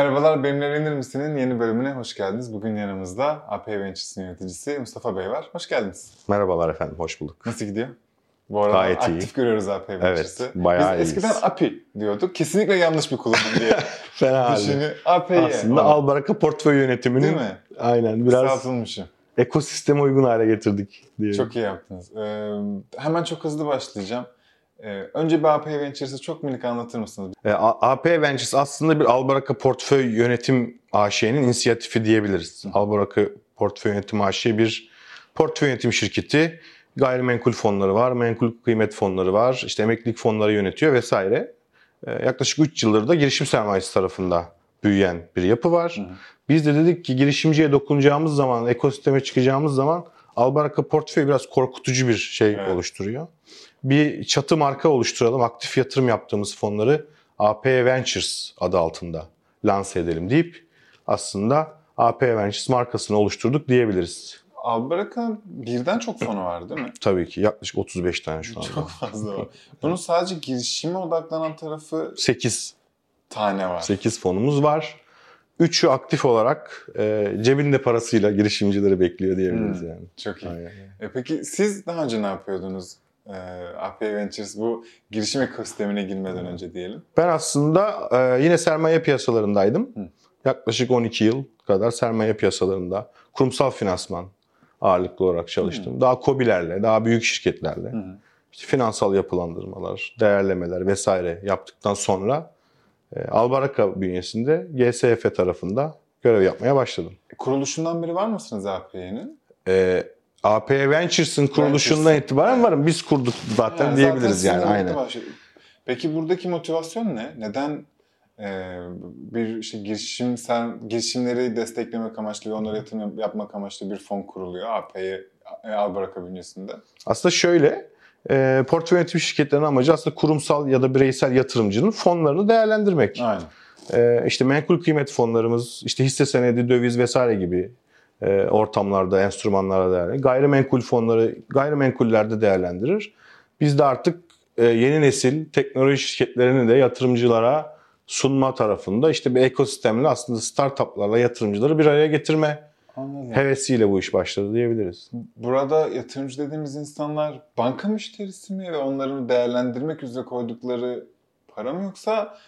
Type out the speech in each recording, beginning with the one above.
Merhabalar, Benimle Evlenir Misin'in yeni bölümüne hoş geldiniz. Bugün yanımızda AP Ventures'ın yöneticisi Mustafa Bey var. Hoş geldiniz. Merhabalar efendim, hoş bulduk. Nasıl gidiyor? Bu arada Gayet aktif iyi. görüyoruz AP Ventures'ı. Evet, bayağı Biz eskiden iyiyiz. API diyorduk. Kesinlikle yanlış bir kullanım diye Fena halde. düşünüyor. AP'ye. Aslında Albaraka portföy yönetiminin Değil mi? aynen biraz Kısaltılmışı. ekosisteme uygun hale getirdik diye. Çok iyi yaptınız. Ee, hemen çok hızlı başlayacağım. Ee, önce bir AP Ventures'ı çok minik anlatır mısınız? E, A- AP Ventures aslında bir Albaraka portföy yönetim AŞ'nin inisiyatifi diyebiliriz. Albaraka portföy yönetim AŞ bir portföy yönetim şirketi. Gayrimenkul fonları var, menkul kıymet fonları var, işte emeklilik fonları yönetiyor vesaire. E, yaklaşık 3 yıldır da girişim sermayesi tarafında büyüyen bir yapı var. Hı hı. Biz de dedik ki girişimciye dokunacağımız zaman, ekosisteme çıkacağımız zaman Albaraka portföy biraz korkutucu bir şey Evet. oluşturuyor. Bir çatı marka oluşturalım, aktif yatırım yaptığımız fonları AP Ventures adı altında lanse edelim deyip aslında AP Ventures markasını oluşturduk diyebiliriz. Albaraka birden çok fonu var değil mi? Tabii ki yaklaşık 35 tane şu anda. Çok fazla var. Bunun sadece girişime odaklanan tarafı 8, tane var. 8 fonumuz var. Üçü aktif olarak e, cebinde parasıyla girişimcileri bekliyor diyebiliriz Hmm. yani. Çok iyi. Aynen. E peki siz daha önce ne yapıyordunuz? Ee, AP Ventures bu girişim ekosistemine girmeden önce diyelim. Ben aslında e, yine sermaye piyasalarındaydım. Hı. Yaklaşık 12 yıl kadar sermaye piyasalarında kurumsal finansman ağırlıklı olarak çalıştım. Daha KOBİ'lerle, daha büyük şirketlerle Hı hı. işte finansal yapılandırmalar, değerlemeler vesaire yaptıktan sonra e, Albaraka bünyesinde GSF tarafında görev yapmaya başladım. E, Kuruluşundan beri var mısınız AP'nin? E, AP Ventures'ın kuruluşundan Ventures'ın, itibaren varım. Biz kurduk zaten diyebiliriz yani. Aynen. Peki buradaki motivasyon ne? Neden e, bir işte girişim sen girişimleri desteklemek amaçlı ve onlara yatırım yapmak amaçlı bir fon kuruluyor AP'ye Albaraka bünyesinde? Aslında şöyle, e, portföy yönetim şirketlerinin amacı aslında kurumsal ya da bireysel yatırımcının fonlarını değerlendirmek. Aynen. E, işte menkul kıymet fonlarımız, işte hisse senedi, döviz vesaire gibi ortamlarda, enstrümanlarda değerlendirir. Gayrimenkul fonları gayrimenkullerde değerlendirir. Biz de artık e, yeni nesil teknoloji şirketlerini de yatırımcılara sunma tarafında işte bir ekosistemle aslında startuplarla yatırımcıları bir araya getirme Anladım. hevesiyle bu iş başladı diyebiliriz. Burada yatırımcı dediğimiz insanlar banka müşterisi mi ve onların değerlendirmek üzere koydukları para mı yoksa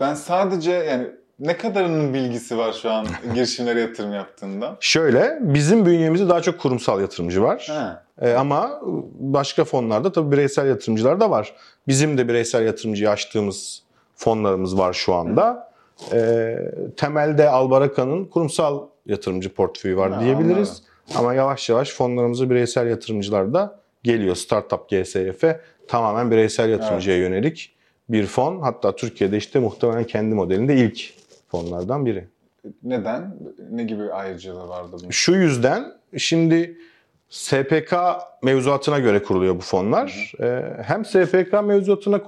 ben sadece yani ne kadarının bilgisi var şu an girişimlere yatırım yaptığında? Şöyle, bizim bünyemizde daha çok kurumsal yatırımcı var. Ha. E, ama başka fonlarda tabii bireysel yatırımcılar da var. Bizim de bireysel yatırımcıya açtığımız fonlarımız var şu anda. E, temelde Albaraka'nın kurumsal yatırımcı portföyü var Ha, diyebiliriz. Ama yavaş yavaş fonlarımıza bireysel yatırımcılar da geliyor. Startup GSF tamamen bireysel yatırımcıya yönelik bir fon. Hatta Türkiye'de işte muhtemelen kendi modelinde ilk fonlardan biri. Neden? Ne gibi ayrıcalığı vardı bunun? Şu yüzden şimdi SPK mevzuatına göre kuruluyor bu fonlar. Ee, hem SPK mevzuatına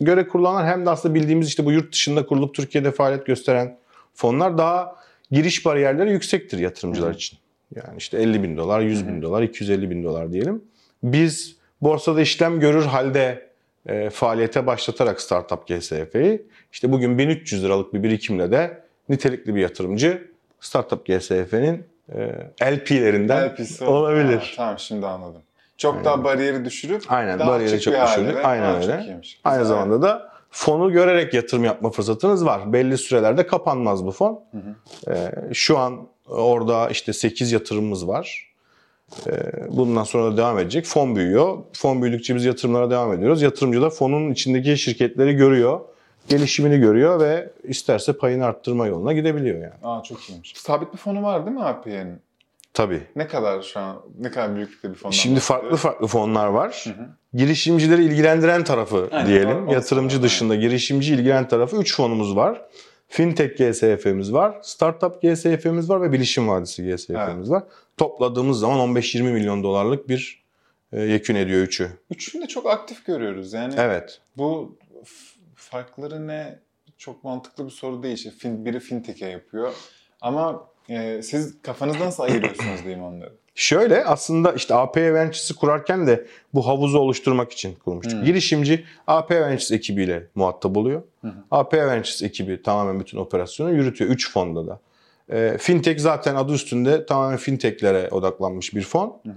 göre kurulanlar hem de aslında bildiğimiz işte bu yurt dışında kurulup Türkiye'de faaliyet gösteren fonlar daha giriş bariyerleri yüksektir yatırımcılar Hı hı. için. Yani işte 50 bin dolar, 100 Hı bin hı. dolar, 250 bin dolar diyelim. Biz borsada işlem görür halde e, faaliyete başlatarak Startup GSF'yi işte bugün 1300 liralık bir birikimle de nitelikli bir yatırımcı Startup GSF'nin e, LP'lerinden LP'si olabilir. Ha, tamam şimdi anladım. Çok daha bariyeri düşürüp Aynen, daha bariyeri çok düşürdük. Aynen öyle. Aynı Güzel. zamanda da fonu görerek yatırım yapma fırsatınız var. Belli sürelerde kapanmaz bu fon. Hı hı. Ee, şu an orada işte 8 yatırımımız var. Ee, bundan sonra da devam edecek. Fon büyüyor. Fon büyüdükçe biz yatırımlara devam ediyoruz. Yatırımcı da fonun içindeki şirketleri görüyor. Gelişimini görüyor ve isterse payını arttırma yoluna gidebiliyor yani. Aa çok iyiymiş. Sabit bir fonu var değil mi AP'nin? Tabii. Ne kadar şu an, ne kadar büyüklükte bir fondan Şimdi farklı bahsediyoruz? farklı fonlar var. Hı hı. Girişimcileri ilgilendiren tarafı Aynen, diyelim. o- o Yatırımcı dışında girişimci ilgilendiren tarafı 3 fonumuz var. Fintech GSF'miz var, Startup GSF'miz var ve Bilişim Vadisi GSF'miz var. Topladığımız zaman 15-20 milyon dolarlık bir e, yekün ediyor üçü. Üçünü de çok aktif görüyoruz. Yani Evet. bu farkları ne? Çok mantıklı bir soru değil. İşte fin- biri fintech'e yapıyor. Ama Ee, siz kafanızda nasıl ayırıyorsunuz diyeyim onları? Şöyle aslında işte AP Ventures'ı kurarken de bu havuzu oluşturmak için kurmuştuk. Hmm. Girişimci AP Ventures ekibiyle muhatap oluyor. Hı. AP Ventures ekibi tamamen bütün operasyonu yürütüyor. 3 fonda da. Ee, fintech zaten adı üstünde tamamen fintechlere odaklanmış bir fon. Hı hı.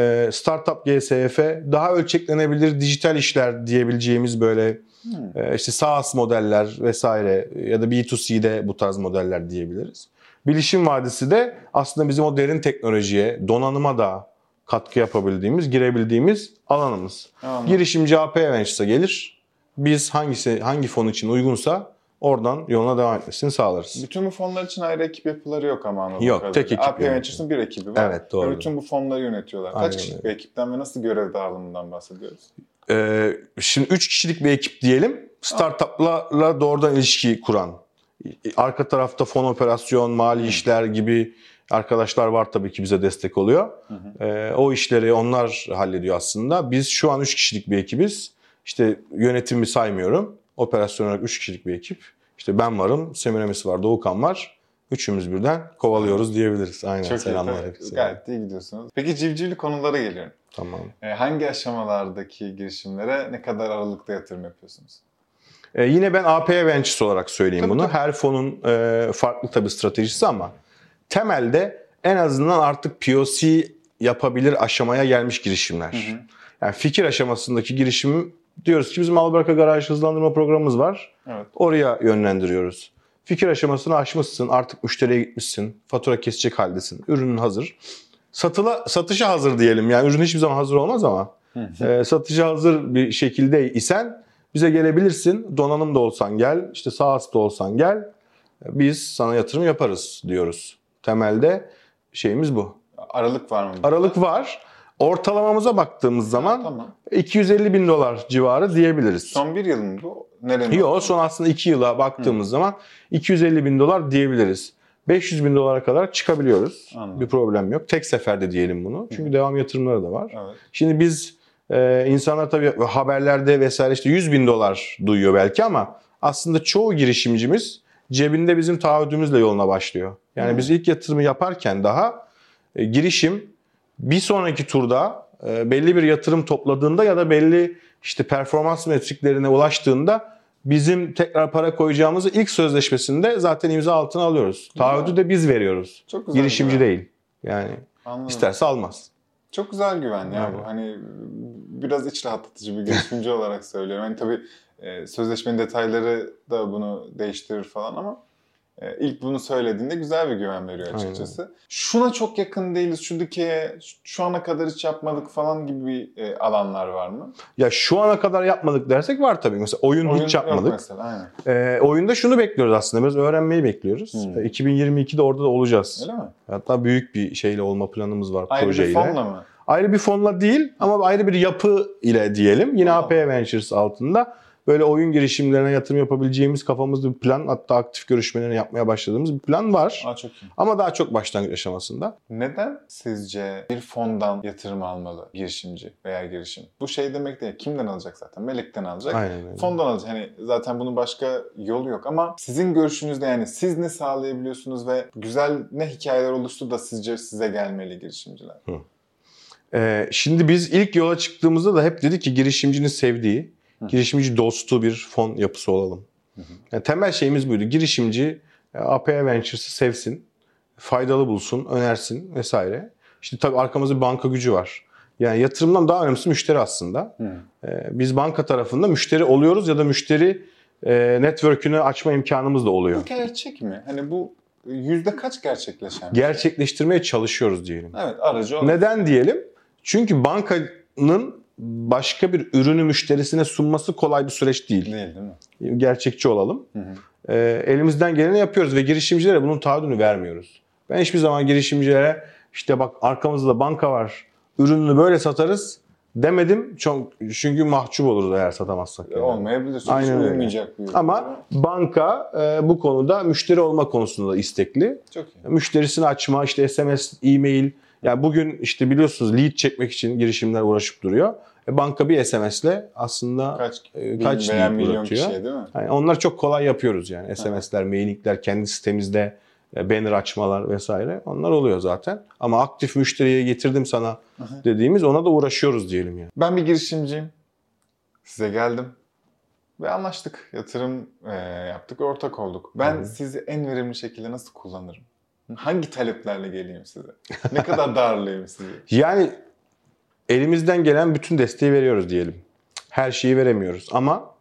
Ee, Startup GSF daha ölçeklenebilir dijital işler diyebileceğimiz böyle Hmm. e, işte SaaS modeller vesaire ya da B2C'de bu tarz modeller diyebiliriz. Bilişim Vadisi de aslında bizim o derin teknolojiye, donanıma da katkı yapabildiğimiz, girebildiğimiz alanımız. Anladım. Girişimci AP Ventures'a gelir. Biz hangisi hangi fon için uygunsa oradan yoluna devam etmesini sağlarız. Bütün bu fonlar için ayrı ekip yapıları yok ama anladığım Yok, tek ekip AP yönetiyor. Ventures'ın bir ekibi var. Evet, doğru. Ve bütün bu fonları yönetiyorlar. Kaç Aynen kişilik öyle. bir ekipten ve nasıl görev dağılımından bahsediyoruz? Ee, şimdi 3 kişilik bir ekip diyelim. Startup'larla doğrudan ilişki kuran. Arka tarafta fon operasyon, mali işler gibi arkadaşlar var tabii ki bize destek oluyor. Hı hı. Ee, o işleri onlar hallediyor aslında. Biz şu an 3 kişilik bir ekibiz. İşte yönetimi saymıyorum. Operasyon olarak 3 kişilik bir ekip. İşte ben varım, Semiramis var, Doğukan var. Üçümüz birden kovalıyoruz diyebiliriz. Aynen. Çok Selamlar iyi. hepsi. Gayet iyi gidiyorsunuz. Peki civcivli konulara geliyorum. Tamam. Ee, hangi aşamalardaki girişimlere ne kadar aralıkta yatırım yapıyorsunuz? Ee, yine ben AP Ventures olarak söyleyeyim Tabii, bunu. tabii. Her fonun e, farklı tabii stratejisi ama temelde en azından artık POC yapabilir aşamaya gelmiş girişimler. Hı hı. Yani fikir aşamasındaki girişim diyoruz ki bizim Albarka Garaj hızlandırma programımız var. Evet. Oraya yönlendiriyoruz. Fikir aşamasını aşmışsın, artık müşteriye gitmişsin, fatura kesecek haldesin, ürünün hazır. Satıla, satışa hazır diyelim yani ürün hiçbir zaman hazır olmaz ama e, satışa hazır bir şekilde isen bize gelebilirsin. Donanım da olsan gel, işte SaaS da olsan gel. Biz sana yatırım yaparız diyoruz. Temelde şeyimiz bu. Aralık var mı? Aralık var. Ortalamamıza baktığımız zaman Tamam. 250 bin dolar civarı diyebiliriz. Son bir yıl mı bu? Nerenin? Yok son aslında 2 yıla baktığımız zaman 250 bin dolar diyebiliriz. 500 bin dolara kadar çıkabiliyoruz. Anladım. Bir problem yok. Tek seferde diyelim bunu. Çünkü devam yatırımları da var. Evet. Şimdi biz e, insanlar tabii haberlerde vesaire işte 100 bin dolar duyuyor belki ama aslında çoğu girişimcimiz cebinde bizim taahhüdümüzle yoluna başlıyor. Yani Hmm. biz ilk yatırımı yaparken daha e, girişim bir sonraki turda e, belli bir yatırım topladığında ya da belli işte performans metriklerine ulaştığında bizim tekrar para koyacağımızı ilk sözleşmesinde zaten imza altına alıyoruz. Taahhüdü de biz veriyoruz. Çok güzel. Girişimci güven. değil. Yani Anladım. isterse almaz. Çok güzel güven ya bu. Hani biraz iç rahatlatıcı bir girişimci olarak söylüyorum. Hani tabii e, sözleşmenin detayları da bunu değiştirir falan ama ilk bunu söylediğinde güzel bir güven veriyor açıkçası. Şuna çok yakın değiliz, şu dikeye şu ana kadar hiç yapmadık falan gibi bir e, alanlar var mı? Ya şu ana kadar yapmadık dersek var tabii. Mesela oyun, Oyun hiç yapmadık. mesela, aynen. Ee, oyunda şunu bekliyoruz aslında. Biraz öğrenmeyi bekliyoruz. Hmm. Ee, 2022'de orada da olacağız. Öyle mi? Hatta büyük bir şeyle olma planımız var Ayrı projeyle. bir fonla mı? Ayrı bir fonla değil ama ayrı bir yapı ile diyelim. Yine Tamam. AP Ventures altında böyle oyun girişimlerine yatırım yapabileceğimiz kafamızda bir plan hatta aktif görüşmelerini yapmaya başladığımız bir plan var. Aa çok iyi. Ama daha çok başlangıç aşamasında. Neden sizce bir fondan yatırım almalı girişimci veya girişim? Bu şey demek değil. Kimden alacak zaten? Melek'ten alacak. Aynen öyle. Fondan alacak. Hani zaten bunun başka yolu yok ama sizin görüşünüzde yani siz ne sağlayabiliyorsunuz ve güzel ne hikayeler oluştu da sizce size gelmeli girişimciler? Ee, şimdi biz ilk yola çıktığımızda da hep dedik ki girişimcinin sevdiği, Hı. Girişimci dostu bir fon yapısı olalım. Yani temel şeyimiz buydu. Girişimci e, AP Ventures'ı sevsin, faydalı bulsun, önersin vesaire. İşte tabii arkamızda banka gücü var. Yani yatırımdan daha önemlisi müşteri aslında. Ee, biz banka tarafında müşteri oluyoruz ya da müşteri e, network'ünü açma imkanımız da oluyor. Bu gerçek mi? Hani bu yüzde kaç gerçekleşen? şey? Gerçekleştirmeye çalışıyoruz diyelim. Evet aracı o. Neden diyelim? Çünkü bankanın başka bir ürünü müşterisine sunması kolay bir süreç değil. Değil değil mi? Gerçekçi olalım. Hı hı. Ee, elimizden geleni yapıyoruz ve girişimcilere bunun taahhüdünü vermiyoruz. Ben hiçbir zaman girişimcilere işte bak arkamızda banka var, ürününü böyle satarız demedim. Çok, çünkü mahcup oluruz eğer satamazsak. yani. Olmayabilir. Aynen öyle. Ama banka e, bu konuda müşteri olma konusunda da istekli. Çok iyi. Müşterisini açma, işte SMS, e-mail. Yani bugün işte biliyorsunuz lead çekmek için girişimler uğraşıp duruyor. E, banka bir SMS'le aslında Kaç, e, kaç lead milyon kişiye değil mi? Yani onlar çok kolay yapıyoruz yani. SMS'ler, mailingler kendi sitemizde e, banner açmalar vesaire onlar oluyor zaten. Ama aktif müşteriye getirdim sana Aha. dediğimiz ona da uğraşıyoruz diyelim yani. Ben bir girişimciyim. Size geldim. Ve anlaştık. Yatırım e, yaptık, ortak olduk. Ben hı. sizi en verimli şekilde nasıl kullanırım? Hangi taleplerle geleyim size? Ne kadar darlayayım sizi? Yani elimizden gelen bütün desteği veriyoruz diyelim. Her şeyi veremiyoruz ama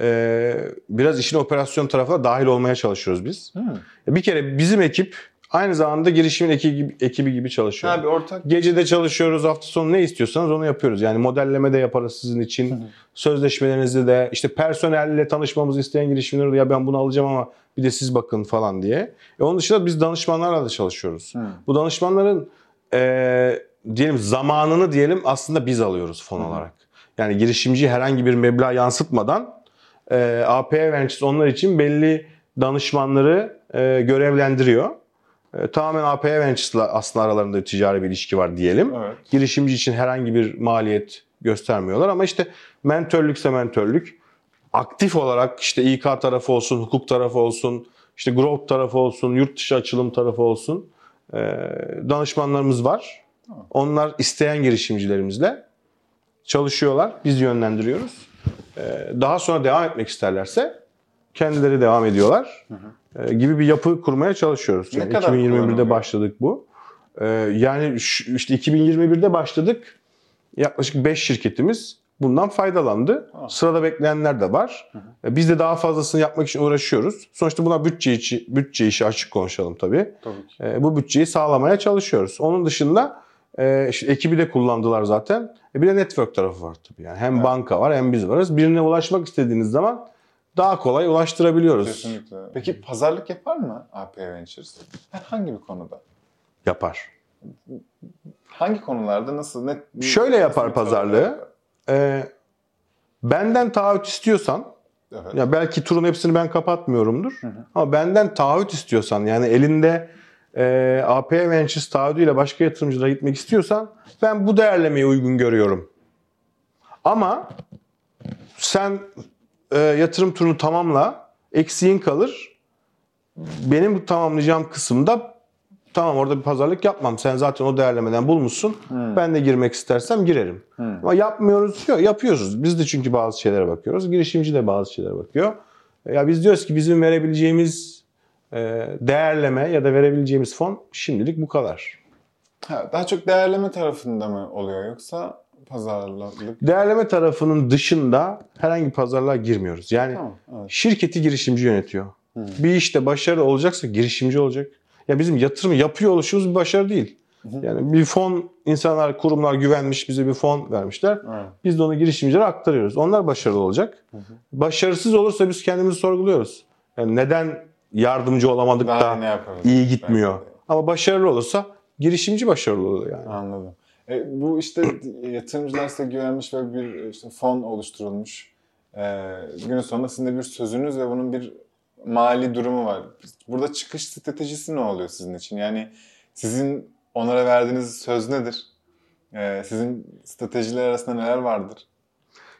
e, biraz işin operasyon tarafına dahil olmaya çalışıyoruz biz. Hmm. Bir kere bizim ekip aynı zamanda girişimin ekibi gibi, ekibi gibi çalışıyor. Ha bir ortak. Gece de çalışıyoruz, hafta sonu ne istiyorsanız onu yapıyoruz. Yani modelleme de yaparız sizin için. Hı hı. Sözleşmelerinizi de işte personelle tanışmamızı isteyen girişimleri de ya ben bunu alacağım ama bir de siz bakın falan diye. E onun dışında biz danışmanlarla da çalışıyoruz. Hmm. Bu danışmanların e, diyelim zamanını diyelim aslında biz alıyoruz fon Hı hı. olarak. Yani girişimci herhangi bir meblağ yansıtmadan e, AP Ventures onlar için belli danışmanları e, görevlendiriyor. E, tamamen AP Ventures'la aslında aralarında ticari bir ilişki var diyelim. Evet. Girişimci için herhangi bir maliyet göstermiyorlar ama işte mentörlükse mentörlük aktif olarak işte İK tarafı olsun, hukuk tarafı olsun, işte growth tarafı olsun, yurt dışı açılım tarafı olsun e, danışmanlarımız var. Tamam. Onlar isteyen girişimcilerimizle çalışıyorlar. Biz yönlendiriyoruz. E, daha sonra devam etmek isterlerse kendileri devam ediyorlar. E, gibi bir yapı kurmaya çalışıyoruz. Ne Yani kadar 2021'de kullanılıyor? başladık bu. E, yani işte 2021'de başladık. Yaklaşık 5 şirketimiz bundan faydalandı. Tamam. Sırada bekleyenler de var. E, Biz de daha fazlasını yapmak için uğraşıyoruz. Sonuçta buna bütçe içi, bütçe işi açık konuşalım tabii. Tabii ki. E, bu bütçeyi sağlamaya çalışıyoruz. Onun dışında e, işte ekibi de kullandılar zaten. E, bir de network tarafı var tabii. Yani hem Evet. banka var hem biz varız. Birine ulaşmak istediğiniz zaman daha kolay ulaştırabiliyoruz. Kesinlikle. Peki pazarlık yapar mı AP Ventures? Herhangi bir konuda. Yapar. Hangi konularda nasıl? Ne, Şöyle yapar pazarlığı. pazarlık yapar? E, benden taahhüt istiyorsan Evet. Ya belki turun hepsini ben kapatmıyorumdur. Hı hı. Ama benden taahhüt istiyorsan yani elinde e, AP Ventures taahhüdüyle başka yatırımcılara gitmek istiyorsan ben bu değerlemeyi uygun görüyorum. Ama sen e, yatırım turunu tamamla, eksiğin kalır. Benim bu tamamlayacağım kısımda tamam orada bir pazarlık yapmam. Sen zaten o değerlemeden bulmuşsun. Hmm. Ben de girmek istersem girerim. Hmm. Ama yapmıyoruz. Yok, yapıyoruz. Biz de çünkü bazı şeylere bakıyoruz. Girişimci de bazı şeylere bakıyor. Ya biz diyoruz ki bizim verebileceğimiz e, değerleme ya da verebileceğimiz fon şimdilik bu kadar. Ha, daha çok değerleme tarafında mı oluyor yoksa pazarlık? Değerleme tarafının dışında herhangi pazarlığa girmiyoruz. Yani Tamam. Evet. şirketi girişimci yönetiyor. Hı. Bir işte başarı olacaksa girişimci olacak. Ya bizim yatırım yapıyor oluşumuz bir başarı değil. Hı hı. Yani bir fon, insanlar, kurumlar güvenmiş, bize bir fon vermişler. Evet. Biz de onu girişimcilere aktarıyoruz. Onlar başarılı olacak. hı. Başarısız olursa biz kendimizi sorguluyoruz. Yani neden yardımcı olamadık Daha da iyi gitmiyor. Ama başarılı olursa girişimci başarılı oluyor yani. Anladım. E, bu işte yatırımcılar size güvenmiş ve bir işte fon oluşturulmuş. E, günün sonunda sizin de bir sözünüz ve bunun bir mali durumu var. Burada çıkış stratejisi ne oluyor sizin için? Yani sizin onlara verdiğiniz söz nedir? E, sizin stratejiler arasında neler vardır?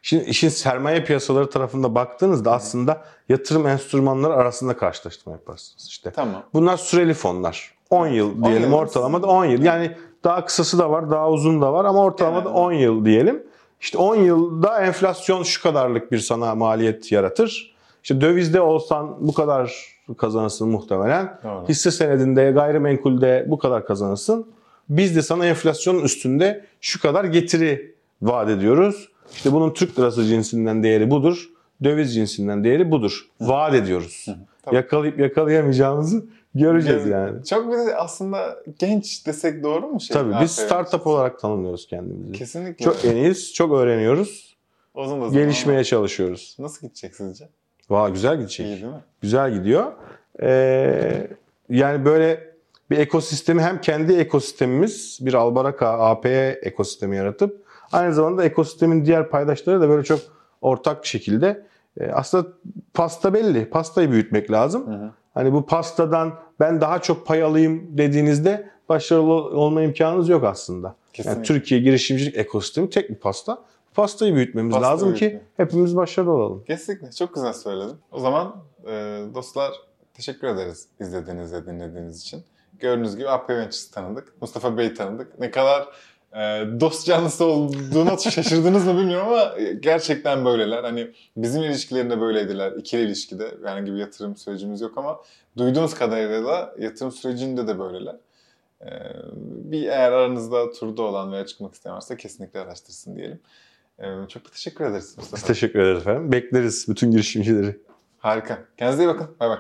Şimdi işin sermaye piyasaları tarafında baktığınızda aslında yatırım enstrümanları arasında karşılaştırma yaparsınız. İşte Tamam. bunlar süreli fonlar. 10 yıl diyelim yıl. ortalamada 10 yıl. Yani daha kısası da var, daha uzun da var ama ortalamada Genelde. 10 yıl diyelim. İşte 10 yılda enflasyon şu kadarlık bir sana maliyet yaratır. İşte dövizde olsan bu kadar kazanırsın muhtemelen. Doğru. Hisse senedinde, gayrimenkulde bu kadar kazanırsın. Biz de sana enflasyonun üstünde şu kadar getiri vaat ediyoruz. İşte bunun Türk lirası cinsinden değeri budur. Döviz cinsinden değeri budur. Vaat ediyoruz. Yakalayıp yakalayamayacağımızı göreceğiz yani. Çok bir de aslında genç desek doğru mu? Şey, Tabii biz startup olarak tanımlıyoruz kendimizi. Kesinlikle. Çok yeniyiz, çok öğreniyoruz, da zaman gelişmeye çalışıyoruz. Nasıl gidecek sizce? Vay güzel gidecek. İyi değil mi? Güzel gidiyor. Ee, yani böyle bir ekosistemi hem kendi ekosistemimiz bir Albaraka AP ekosistemi yaratıp aynı zamanda ekosistemin diğer paydaşları da böyle çok ortak bir şekilde e, aslında pasta belli. Pastayı büyütmek lazım. Hı hı. Hani bu pastadan ben daha çok pay alayım dediğinizde başarılı olma imkanınız yok aslında. Yani. Türkiye girişimcilik ekosistemi tek bir pasta. Pastayı büyütmemiz Pasta lazım ki büyütmek. hepimiz başarılı olalım. Kesinlikle. Çok güzel söyledin. O zaman e, dostlar Teşekkür ederiz izlediğiniz ve dinlediğiniz için. Gördüğünüz gibi Happy Ventures'ı tanıdık. Mustafa Bey'i tanıdık. Ne kadar dost canlısı olduğuna şaşırdınız mı bilmiyorum ama gerçekten böyleler. Hani bizim ilişkilerinde böyleydiler. İkili ilişkide herhangi bir yatırım sürecimiz yok ama duyduğumuz kadarıyla da yatırım sürecinde de böyleler. E, bir eğer aranızda turda olan veya çıkmak isteyen varsa kesinlikle araştırsın diyelim. E, çok da teşekkür ederiz Mustafa. Biz teşekkür ederiz efendim. Bekleriz bütün girişimcileri. Harika. Kendinize iyi bakın. Bay bay.